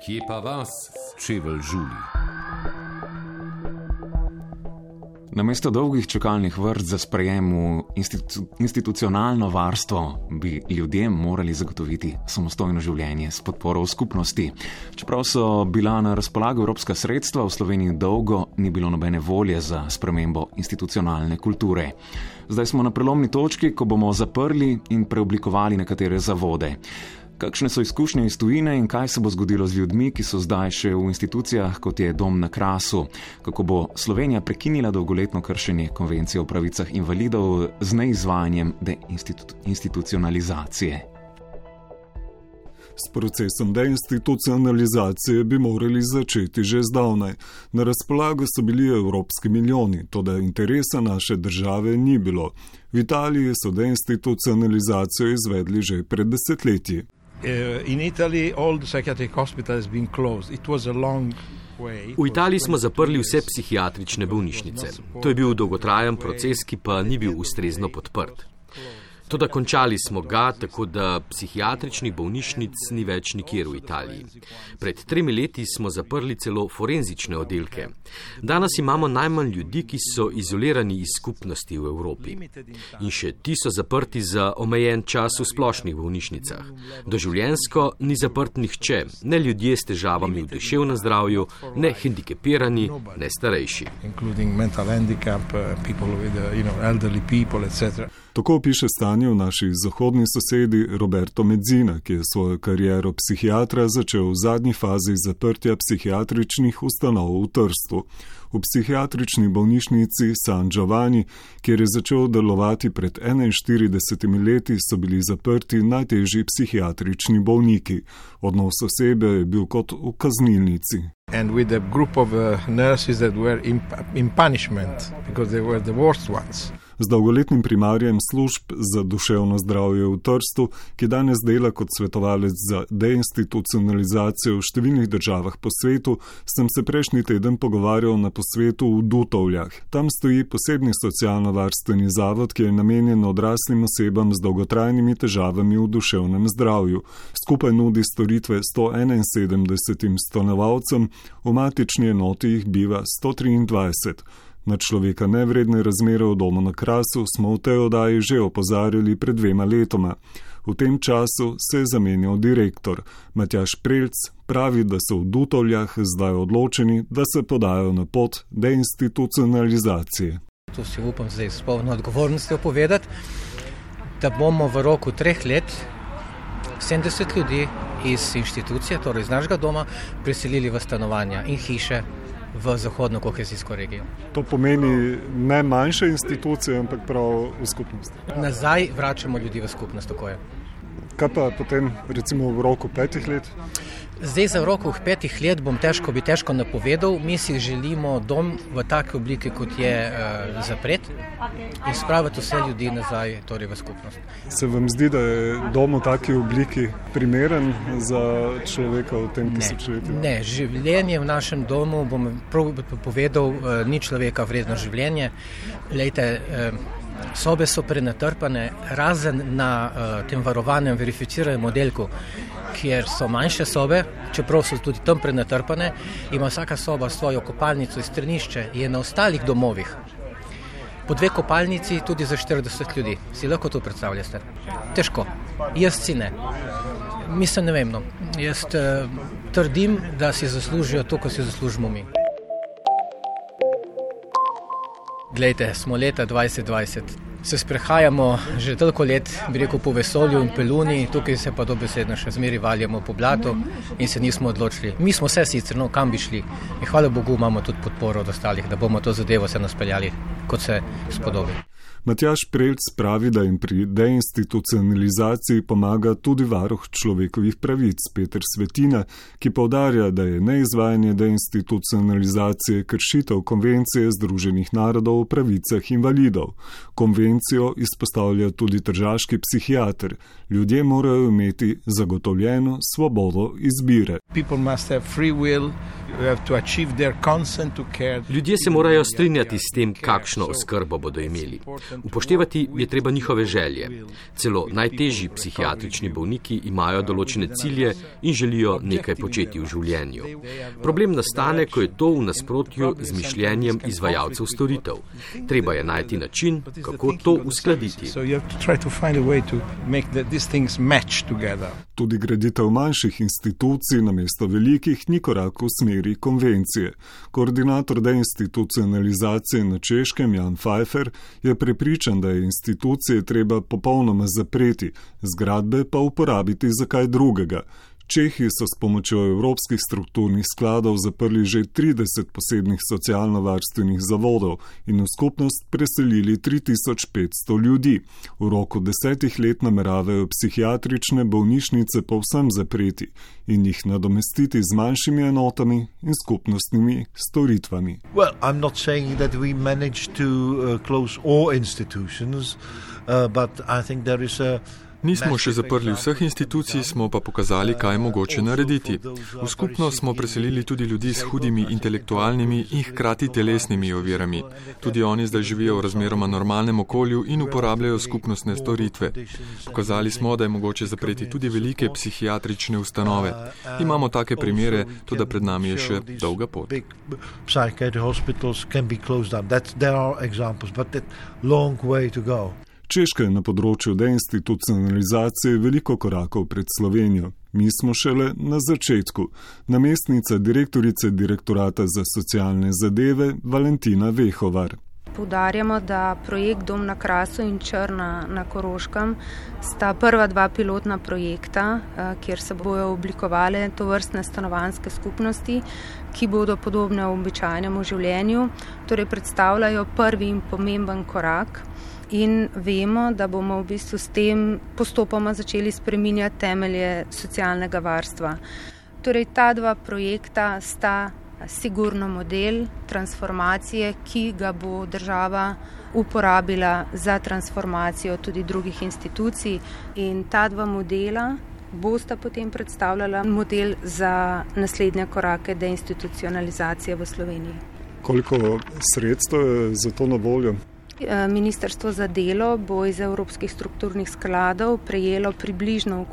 Kje pa vas, čevelj žuli? Namesto dolgih čakalnih vrst za sprejem v institu institucionalno varstvo, bi ljudem morali zagotoviti samostojno življenje s podporo skupnosti. Čeprav so bila na razpolago evropska sredstva, v Sloveniji dolgo ni bilo nobene volje za spremembo institucionalne kulture. Zdaj smo na prelomni točki, ko bomo zaprli in preoblikovali nekatere zavode. Kakšne so izkušnje iz tujine in kaj se bo zgodilo z ljudmi, ki so zdaj še v institucijah, kot je Dom na Krasu? Kako bo Slovenija prekinila dolgoletno kršenje konvencije o pravicah invalidov z neizvajanjem deinstitucionalizacije? S procesom deinstitucionalizacije bi morali začeti že zdavnaj. Na razpolago so bili evropski milijoni, to da interesa naše države ni bilo. V Italiji so deinstitucionalizacijo izvedli že pred desetletji. V Italiji smo zaprli vse psihiatrične bolnišnice. To je bil dolgotrajen proces, ki pa ni bil ustrezno podprt. Toda končali smo ga, tako da psihiatričnih bolnišnic ni več nikjer v Italiji. Pred tremi leti smo zaprli celo forenzične oddelke. Danes imamo najmanj ljudi, ki so izolirani iz skupnosti v Evropi. In še ti so zaprti za omejen čas v splošnih bolnišnicah. Doživljensko ni zaprt nihče, ne ljudje s težavami v duševnem zdravju, ne hendikepirani, ne starejši. Tako piše stanje v naši zahodni sosedi Roberto Medzina, ki je svojo kariero psihiatra začel v zadnji fazi zaprtja psihiatričnih ustanov v Trstu. V psihiatrični bolnišnici San Giovanni, kjer je začel delovati pred 41 leti, so bili zaprti najtežji psihiatrični bolniki. Odnos osebe je bil kot v kaznilnici. And with a group of uh, nurses that were in, in punishment because they were the worst ones z dolgoletnim primarjem služb za duševno zdravje v Trstu, ki danes dela kot svetovalec za deinstitucionalizacijo v številnih državah po svetu, sem se prejšnji teden pogovarjal na posvetu v Dutovljah. Tam stoji posebni socialno-varstveni zavod, ki je namenjen odraslim osebam z dolgotrajnimi težavami v duševnem zdravju. Skupaj nudi storitve 171 stanovalcem, v matični enoti jih biva 123. Na človeka nevredne razmere v domu na Krasu smo v tej oddaji že opozarjali pred dvema letoma. V tem času se je zamenjal direktor. Matjaš Prelc pravi, da so v Dutovljah zdaj odločeni, da se podajo na pot deinstitucionalizacije. To si upam zdaj s polno odgovornostjo povedati, da bomo v roku treh let 70 ljudi iz inštitucije, torej iz našega doma, preselili v stanovanja in hiše v zahodno kohezijsko regijo. To pomeni ne manjše institucije, ampak prav v skupnost. Nazaj vračamo ljudi v skupnost, tako je. Kaj pa potem, recimo v roku petih let? Zdaj za rokov petih let bom težko bi težko napovedal. Mi si želimo dom v taki obliki, kot je uh, zapret in spraviti vse ljudi nazaj torej v skupnost. Se vam zdi, da je dom v taki obliki primeren za človeka v tem tisočletju? Ne, življenje v našem domu, bom povedal, uh, ni človeka vredno življenje. Lejte, uh, Sobe so prenatrpane, razen na uh, tem varovanem, verificiranem oddelku, kjer so manjše sobe, čeprav so tudi tam prenatrpane, ima vsaka soba svojo kopalnico in strnišče, je na ostalih domovih. Po dve kopalnici tudi za 40 ljudi. Si lahko to predstavljate? Težko. Jaz si ne. Mislim, ne vem. No. Jaz uh, trdim, da si zaslužijo to, kar si zaslužimo mi. Glejte, smo leta 2020. Se sprehajamo že toliko let, bi rekel, po vesolju in peluni, tukaj se pa dobesedno še zmeri valjamo po blatu in se nismo odločili. Mi smo vse sicer, no, kam bi šli. In hvala Bogu imamo tudi podporo od ostalih, da bomo to zadevo se naspeljali, kot se spodobi. Matjaš Prelc pravi, da jim pri deinstitucionalizaciji pomaga tudi varuh človekovih pravic Petr Svetina, ki povdarja, da je neizvajanje deinstitucionalizacije kršitev konvencije Združenih narodov o pravicah invalidov. Konvencijo izpostavlja tudi tržaški psihiater. Ljudje morajo imeti zagotovljeno svobodo izbire. Ljudje se morajo strinjati s tem, kakšno oskrbo bodo imeli. Upoštevati je treba njihove želje. Celo najtežji psihiatrični bolniki imajo določene cilje in želijo nekaj početi v življenju. Problem nastane, ko je to v nasprotju z mišljenjem izvajalcev storitev. Treba je najti način, kako to uskladiti. Tudi graditev manjših institucij na mesto velikih ni korak v smeri konvencije. Koordinator deinstitucionalizacije na Češkem Jan Pfeiffer je prepričan, da je institucije treba popolnoma zapreti, zgradbe pa uporabiti za kaj drugega. Čehi so s pomočjo evropskih strukturnih skladov zaprli že 30 posebnih socialno-varstvenih zavodov in v skupnost preselili 3500 ljudi. V roku desetih let nameravajo psihiatrične bolnišnice povsem zapreti in jih nadomestiti z manjšimi enotami in skupnostnimi storitvami. Well, Nismo še zaprli vseh institucij, smo pa pokazali, kaj je mogoče narediti. V skupnost smo preselili tudi ljudi s hudimi intelektualnimi in hkrati telesnimi ovirami. Tudi oni zdaj živijo v razmeroma normalnem okolju in uporabljajo skupnostne storitve. Pokazali smo, da je mogoče zapreti tudi velike psihiatrične ustanove. Imamo take primere, tudi pred nami je še dolga pot. Češka je na področju deinstitucionalizacije veliko korakov pred Slovenijo. Mi smo šele na začetku. Namestnica direktorice direktorata za socialne zadeve Valentina Vehovar. Poudarjamo, da projekt Dom na Krasu in Črna na Koroškem sta prva dva pilotna projekta, eh, kjer se bojo oblikovale to vrstne stanovanske skupnosti, ki bodo podobne običajnemu življenju, torej predstavljajo prvi in pomemben korak in vemo, da bomo v bistvu s tem postopoma začeli spreminjati temelje socialnega varstva. Torej, ta dva projekta sta sigurno model transformacije, ki ga bo država uporabila za transformacijo tudi drugih institucij in ta dva modela bosta potem predstavljala model za naslednje korake deinstitucionalizacije v Sloveniji. Koliko sredstev je za to na voljo? Eh, Ministrstvo za delo bo iz evropskih strukturnih skladov prejelo približno,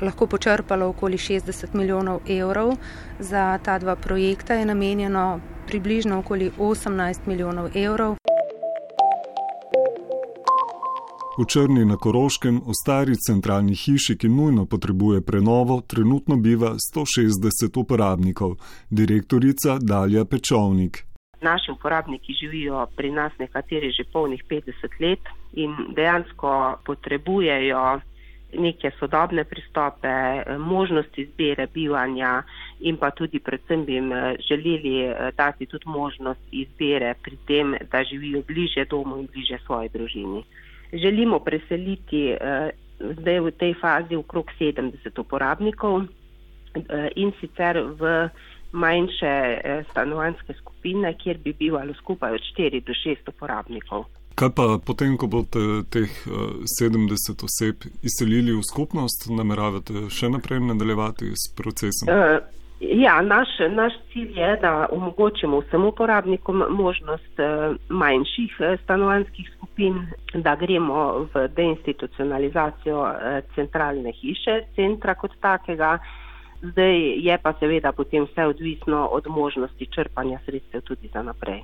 lahko počrpalo okoli 60 milijonov evrov. Za ta dva projekta je namenjeno približno okoli 18 milijonov evrov. V Črni na Koroškem, v stari centralni hiši, ki nujno potrebuje prenovo, trenutno biva 160 uporabnikov, direktorica Dalja Pečovnik naši uporabniki živijo pri nas nekateri že polnih 50 let in dejansko potrebujejo neke sodobne pristope, možnosti izbire bivanja in pa tudi predvsem bi jim eh, želeli eh, dati tudi možnost izbire pri tem, da živijo bliže domu in bliže svoji družini. Želimo preseliti eh, zdaj v tej fazi okrog 70 uporabnikov in sicer v manjše eh, stanovanske skupine, kjer bi bivalo skupaj od 4 do 6 uporabnikov. Kaj pa potem, ko boste teh 70 eh, oseb izselili v skupnost, nameravate še naprej nadaljevati s procesom? Uh, ja, naš, naš cilj je, da omogočimo vsem uporabnikom možnost manjših stanovanskih skupin, da gremo v deinstitucionalizacijo centralne hiše, centra kot takega. Zdaj je pa seveda potem vse odvisno od možnosti črpanja sredstev tudi za naprej.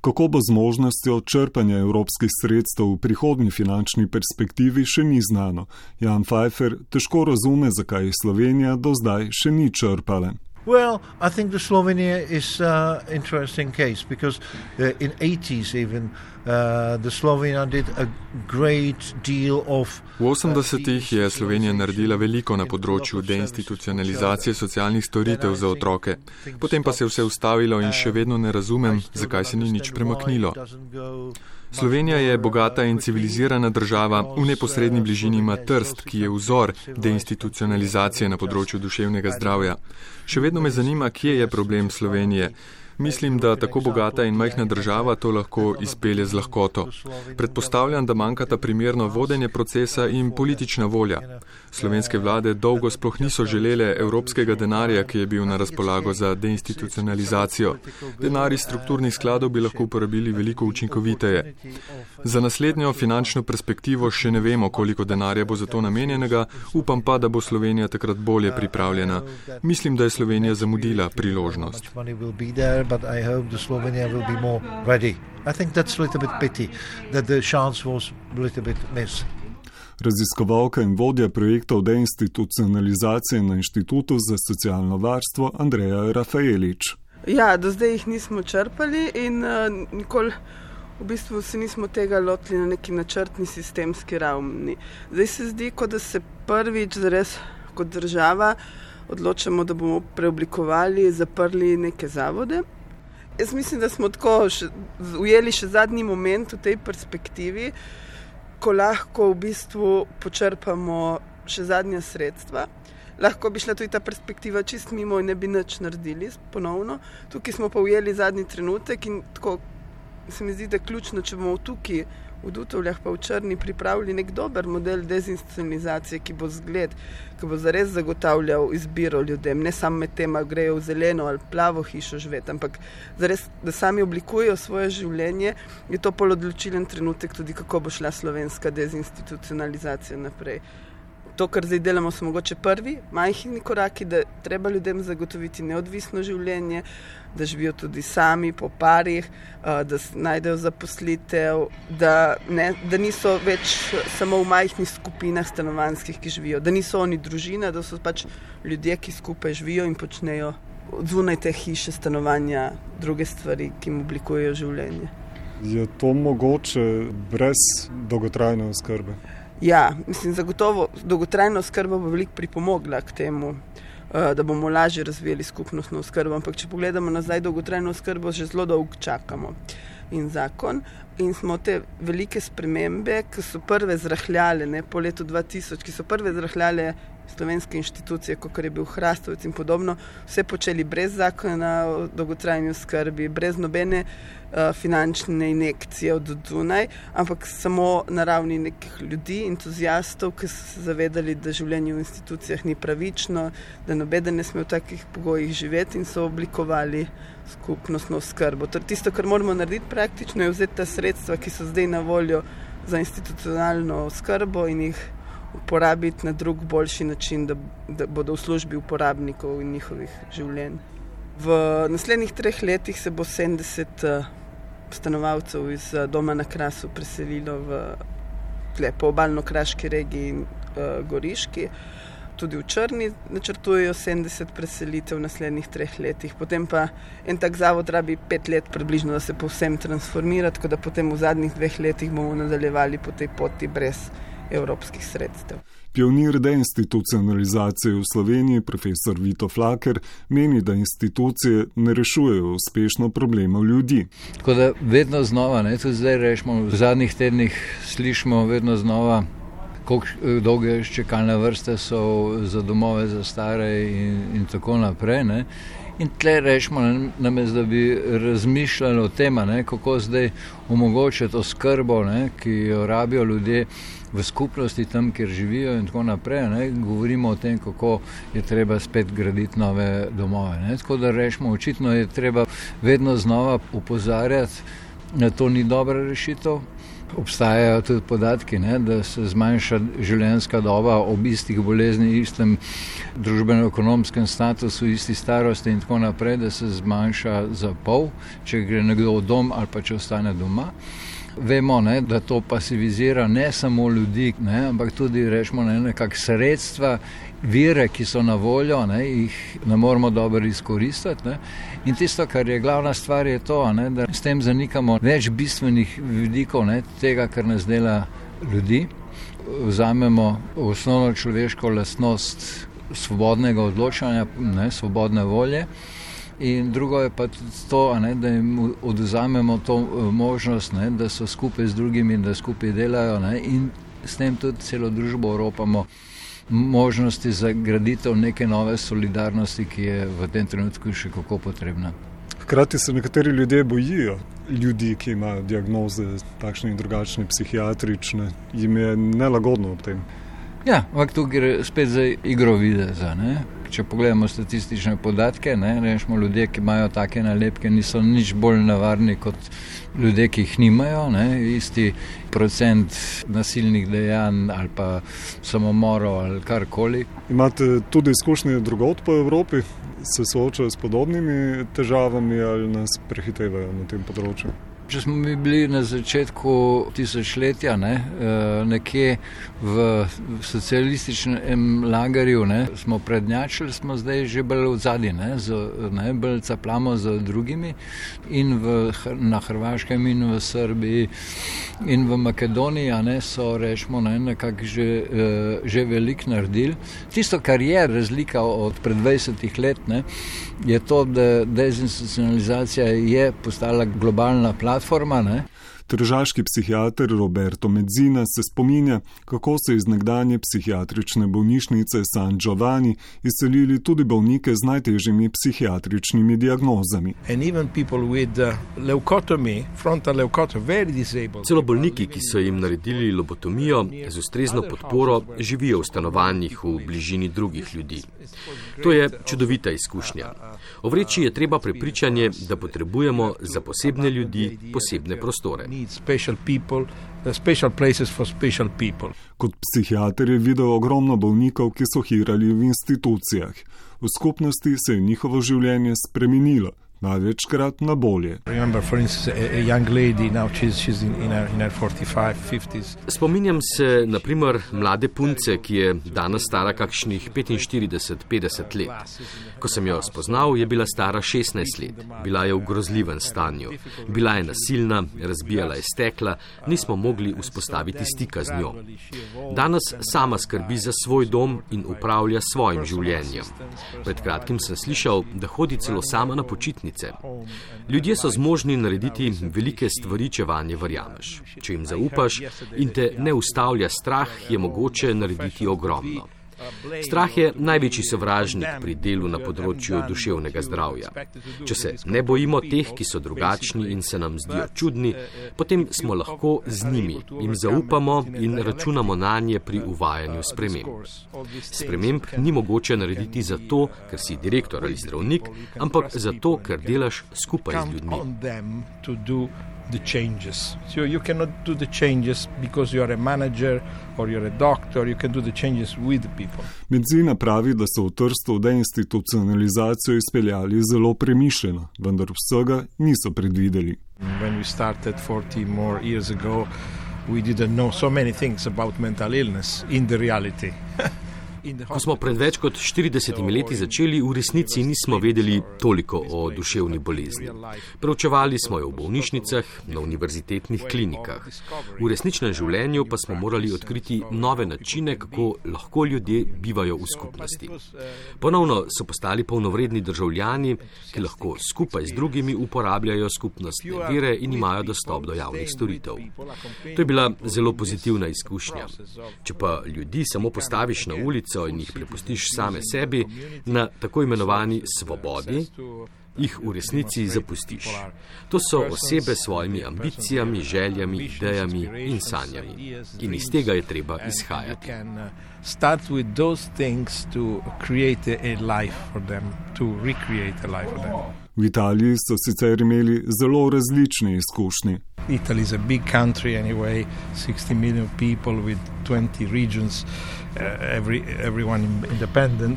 Kako bo z možnostjo črpanja evropskih sredstev v prihodnji finančni perspektivi, še ni znano. Jan Pfeiffer težko razume, zakaj Slovenija do zdaj še ni črpala. Well, I think the Slovenia is an uh, interesting case because uh, in 80s even uh, the Slovenia did a great deal of. V 80-ih je Slovenija naredila veliko na področju deinstitucionalizacije socialnih storitev za otroke. Potem pa se je vse ustavilo in še vedno ne razumem, zakaj se ni nič premaknilo. Slovenija je bogata in civilizirana država, v neposrednji bližini ima Trst, ki je vzor deinstitucionalizacije na področju duševnega zdravja. Še vedno me zanima, kje je problem Slovenije. Mislim, da tako bogata in majhna država to lahko izpelje z lahkoto. Predpostavljam, da manjkata primerno vodenje procesa in politična volja. Slovenske vlade dolgo sploh niso želele evropskega denarja, ki je bil na razpolago za deinstitucionalizacijo. Denar iz strukturnih skladov bi lahko uporabili veliko učinkoviteje. Za naslednjo finančno perspektivo še ne vemo, koliko denarja bo za to namenjenega, upam pa, da bo Slovenija takrat bolje pripravljena. Mislim, da je Slovenija zamudila priložnost. Raziskovalka in vodja projektov deinstitucionalizacije na Inštitutu za socialno varstvo Andreja Rafaelič. Ja, do zdaj jih nismo črpali in uh, nikoli v bistvu se nismo tega lotili na neki načrtni sistemski ravni. Zdaj se zdi, kot da se prvič zares kot država odločamo, da bomo preoblikovali, zaprli neke zavode. Jaz mislim, da smo tako še, ujeli še zadnji moment v tej perspektivi, ko lahko v bistvu počrpamo še zadnja sredstva. Lahko bi šla tudi ta perspektiva čist mimo in ne bi nič naredili ponovno. Tukaj smo pa ujeli zadnji trenutek in tako se mi zdi, da je ključno, če bomo tukaj v Dutovljah pa v Črni pripravili nek dober model dezinstitucionalizacije, ki bo zgled, ki bo zares zagotavljal izbiro ljudem, ne samo med tem, ali grejo v zeleno ali plavo hišo živeti, ampak zares, da sami oblikujejo svoje življenje, je to pol odločilen trenutek tudi, kako bo šla slovenska dezinstitucionalizacija naprej to, kar zdaj delamo, so mogoče prvi, majhni koraki, da treba ljudem zagotoviti neodvisno življenje, da živijo tudi sami, po parih, da najdejo zaposlitev, da, ne, da niso več samo v majhnih skupinah stanovanskih, ki živijo, da niso oni družina, da so pač ljudje, ki skupaj živijo in počnejo zunaj te hiše, stanovanja, druge stvari, ki jim oblikujejo življenje. Je to mogoče brez dolgotrajne oskrbe? Ja, mislim, zagotovo dolgotrajna oskrba bo veliko pripomogla k temu, eh, da bomo lažje razvijali skupnostno oskrbo. Ampak, če pogledamo nazaj, dolgotrajno oskrbo že zelo dolgo čakamo. In zakon, in smo te velike spremembe, ki so prve zrahljale, ne, po letu 2000, ki so prve zrahljale slovenske inštitucije, kot je bil Hrastovec in podobno, vse počeli brez zakona o dolgotrajni oskrbi, brez nobene finančne injekcije od Dunaj, ampak samo na ravni nekih ljudi, entuzijastov, ki so se zavedali, da življenje v institucijah ni pravično, da nobeden ne sme v takih pogojih živeti in so oblikovali skupnostno skrbo. Torej, tisto, kar moramo narediti praktično, je vzeti ta sredstva, ki so zdaj na voljo za institucionalno skrbo in jih uporabiti na drug, boljši način, da, da bodo v službi uporabnikov in njihovih življenj. V naslednjih treh letih se bo 70 uh, eh, stanovalcev iz uh, doma na Krasu preselilo v lepo obaljno-kraški regiji in uh, Goriški. Tudi v Črni načrtujejo 70 preselitev v naslednjih treh letih, potem pa en tak zavod rabi pet let, približno, da se povsem transformira, tako da potem v zadnjih dveh letih bomo nadaljevali po tej poti brez evropskih sredstev. Pionir deinstitucionalizacije v Sloveniji, profesor Vito Flaker, meni, da institucije ne rešujejo uspešno problemov ljudi. Tako da vedno znova, ne, tudi zdaj rešimo, v zadnjih tednih slišimo vedno znova, kako dolge čakalne vrste so za domove za stare in, in tako naprej. Ne. In tle rečemo, namesto da bi razmišljali o tem, kako zdaj omogočiti oskrbo, ne, ki jo rabijo ljudje v skupnosti, tam, kjer živijo, in tako naprej. Ne, govorimo o tem, kako je treba spet graditi nove domove. Ne. Tako da rečemo, očitno je treba vedno znova upozarjati, da to ni dobra rešitev. Obstajajo tudi podatki, ne, da se zmanjša življenjska doba ob istih boleznih, istem družbeno-ekonomskem statusu, isti starosti in tako naprej, da se zmanjša za pol, če gre nekdo v dom ali pa če ostane doma. Vemo, ne, da to pasivizira ne samo ljudi, ne, ampak tudi rečemo, ne, nekakšne sredstva, vire, ki so na voljo, ne, jih ne moramo dobro izkoristiti. Ne. In tisto, kar je glavna stvar, je to, ne, da s tem zanikamo več bistvenih vidikov ne, tega, kar nas dela ljudi. Vzamemo osnovno človeško lastnost svobodnega odločanja, ne, svobodne volje. In drugo je pa to, ne, da jim oduzamemo to eh, možnost, ne, da so skupaj z drugimi in da skupaj delajo ne, in s tem tudi celo družbo oropamo možnosti za graditev neke nove solidarnosti, ki je v tem trenutku še kako potrebna. Hkrati se nekateri ljudje bojijo ljudi, ki imajo diagnoze takšne in drugačne, psihiatrične, jim je nelagodno ob tem. Ja, ampak tu gre spet za igro videza. Ne? Če pogledamo statistične podatke, ne, rečemo, ljudje, ki imajo take nalepke, niso nič bolj nevarni kot ljudje, ki jih nimajo. Ne, isti procent nasilnih dejanj ali pa samomorov ali karkoli. Imate tudi izkušnje drugot po Evropi, se soočajo s podobnimi težavami ali nas prehitevajo na tem področju? Če smo mi bili na začetku tisočletja, ne, eh, nekje v socialističnem lagarju, ne, smo prednjačili, smo zdaj že bolj v zadnji, ne, bolj caplamo z drugimi in v, na Hrvaškem in v Srbiji in v Makedoniji ne, so rečemo ne, nekako že, eh, že velik naredili. Tisto, kar je razlika od pred 20 let, ne, je to, da dezinstitucionalizacija je postala globalna platforma platforma. Ne? Tržaški psihiater Roberto Medzina se spominja, kako so iz nekdanje psihiatrične bolnišnice San Giovanni izselili tudi bolnike z najtežjimi psihiatričnimi diagnozami. Uh, Celo bolniki, ki so jim naredili lobotomijo z ustrezno podporo, živijo v stanovanjih v bližini drugih ljudi. To je čudovita izkušnja. Ovreči je treba prepričanje, da potrebujemo za posebne ljudi posebne prostore. Kot psihiater je videl ogromno bolnikov, ki so hirali v institucijah. V skupnosti se je njihovo življenje spremenilo največkrat na bolje. Spominjam se naprimer mlade punce, ki je danes stara kakšnih 45-50 let. Ko sem jo spoznal, je bila stara 16 let. Bila je v grozljivem stanju. Bila je nasilna, razbijala je stekla, nismo mogli vzpostaviti stika z njo. Danes sama skrbi za svoj dom in upravlja svojim življenjem. Pred kratkim sem slišal, da hodi celo sama na počitnice resnice. Ljudje so zmožni narediti velike stvari, če vanje verjameš. Če jim zaupaš in te ne ustavlja strah, je mogoče narediti ogromno. Strah je največji sovražnik pri delu na področju duševnega zdravja. Če se ne bojimo teh, ki so drugačni in se nam zdijo čudni, potem smo lahko z njimi, jim zaupamo in računamo na nje pri uvajanju sprememb. Sprememb ni mogoče narediti zato, ker si direktor ali zdravnik, ampak zato, ker delaš skupaj z ljudmi the changes. So you cannot do the changes because you are a manager or you're a doctor, you can do the changes with the people. Medzina pravi, da so v Trstu deinstitucionalizacijo izpeljali zelo premišljeno, vendar vsega niso predvideli. When we started 40 more years ago, we didn't know so many things about mental illness in the reality. Ko smo pred več kot 40 leti začeli, v resnici nismo vedeli toliko o duševni bolezni. Preučevali smo jo v bolnišnicah, na univerzitetnih klinikah. V resničnem življenju pa smo morali odkriti nove načine, kako lahko ljudje bivajo v skupnosti. Ponovno so postali polnovredni državljani, ki lahko skupaj z drugimi uporabljajo skupnostne vire in imajo dostop do javnih storitev. To je bila zelo pozitivna izkušnja. Če pa ljudi samo postaviš na ulico, pravico in jih prepustiš same sebi na tako imenovani svobodi, jih v resnici zapustiš. To so osebe s svojimi ambicijami, željami, idejami in sanjami. In iz tega je treba izhajati. Start with those things to create a life for them, to recreate a life for them. V Italiji so sicer imeli zelo različne izkušnje. Italy is a big country anyway, 60 million people with 20 regions. Uh, every,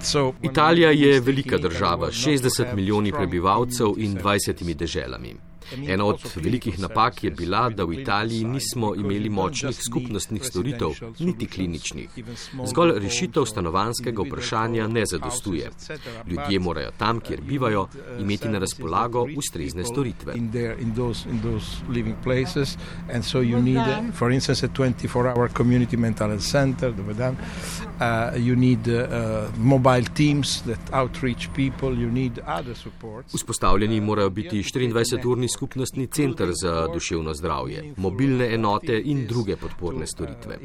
so Italija je velika država, 60 milijoni prebivalcev in 20 deželami. Ena od velikih napak je bila, da v Italiji nismo imeli močnih skupnostnih storitev, niti kliničnih. Zgolj rešitev stanovanskega vprašanja ne zadostuje. Ljudje morajo tam, kjer bivajo, imeti na razpolago ustrezne storitve. Vzpostavljeni morajo biti 24-urni skupnostni center za duševno zdravje, mobilne enote in druge podporne storitve.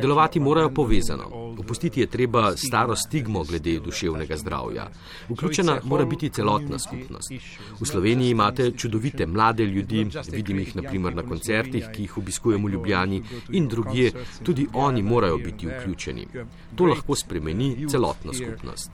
Delovati morajo povezano. Opustiti je treba staro stigmo glede duševnega zdravja. Vključena mora biti celotna skupnost. V Sloveniji imate čudovite mlade ljudi, vidim jih naprimer na koncertih, ki jih obiskujemo v Ljubljani in drugje, tudi oni morajo biti vključeni. To lahko spremeni celotno skupnost.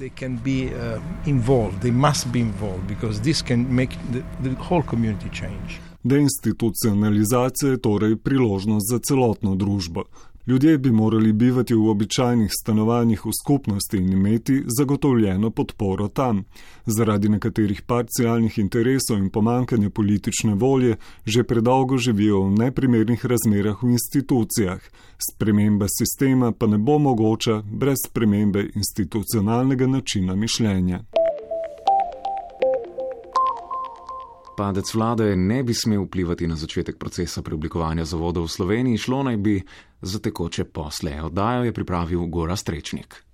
Deinstitucionalizacija je torej priložnost za celotno družbo. Ljudje bi morali bivati v običajnih stanovanjih v skupnosti in imeti zagotovljeno podporo tam. Zaradi nekaterih parcialnih interesov in pomankanja politične volje že predolgo živijo v neprimernih razmerah v institucijah. Sprememba sistema pa ne bo mogoča brez spremembe institucionalnega načina mišljenja. Padec vlade ne bi smel vplivati na začetek procesa preoblikovanja zavodov v Sloveniji, šlo naj bi za tekoče posle. Oddajo je pripravil Gora Strečnik.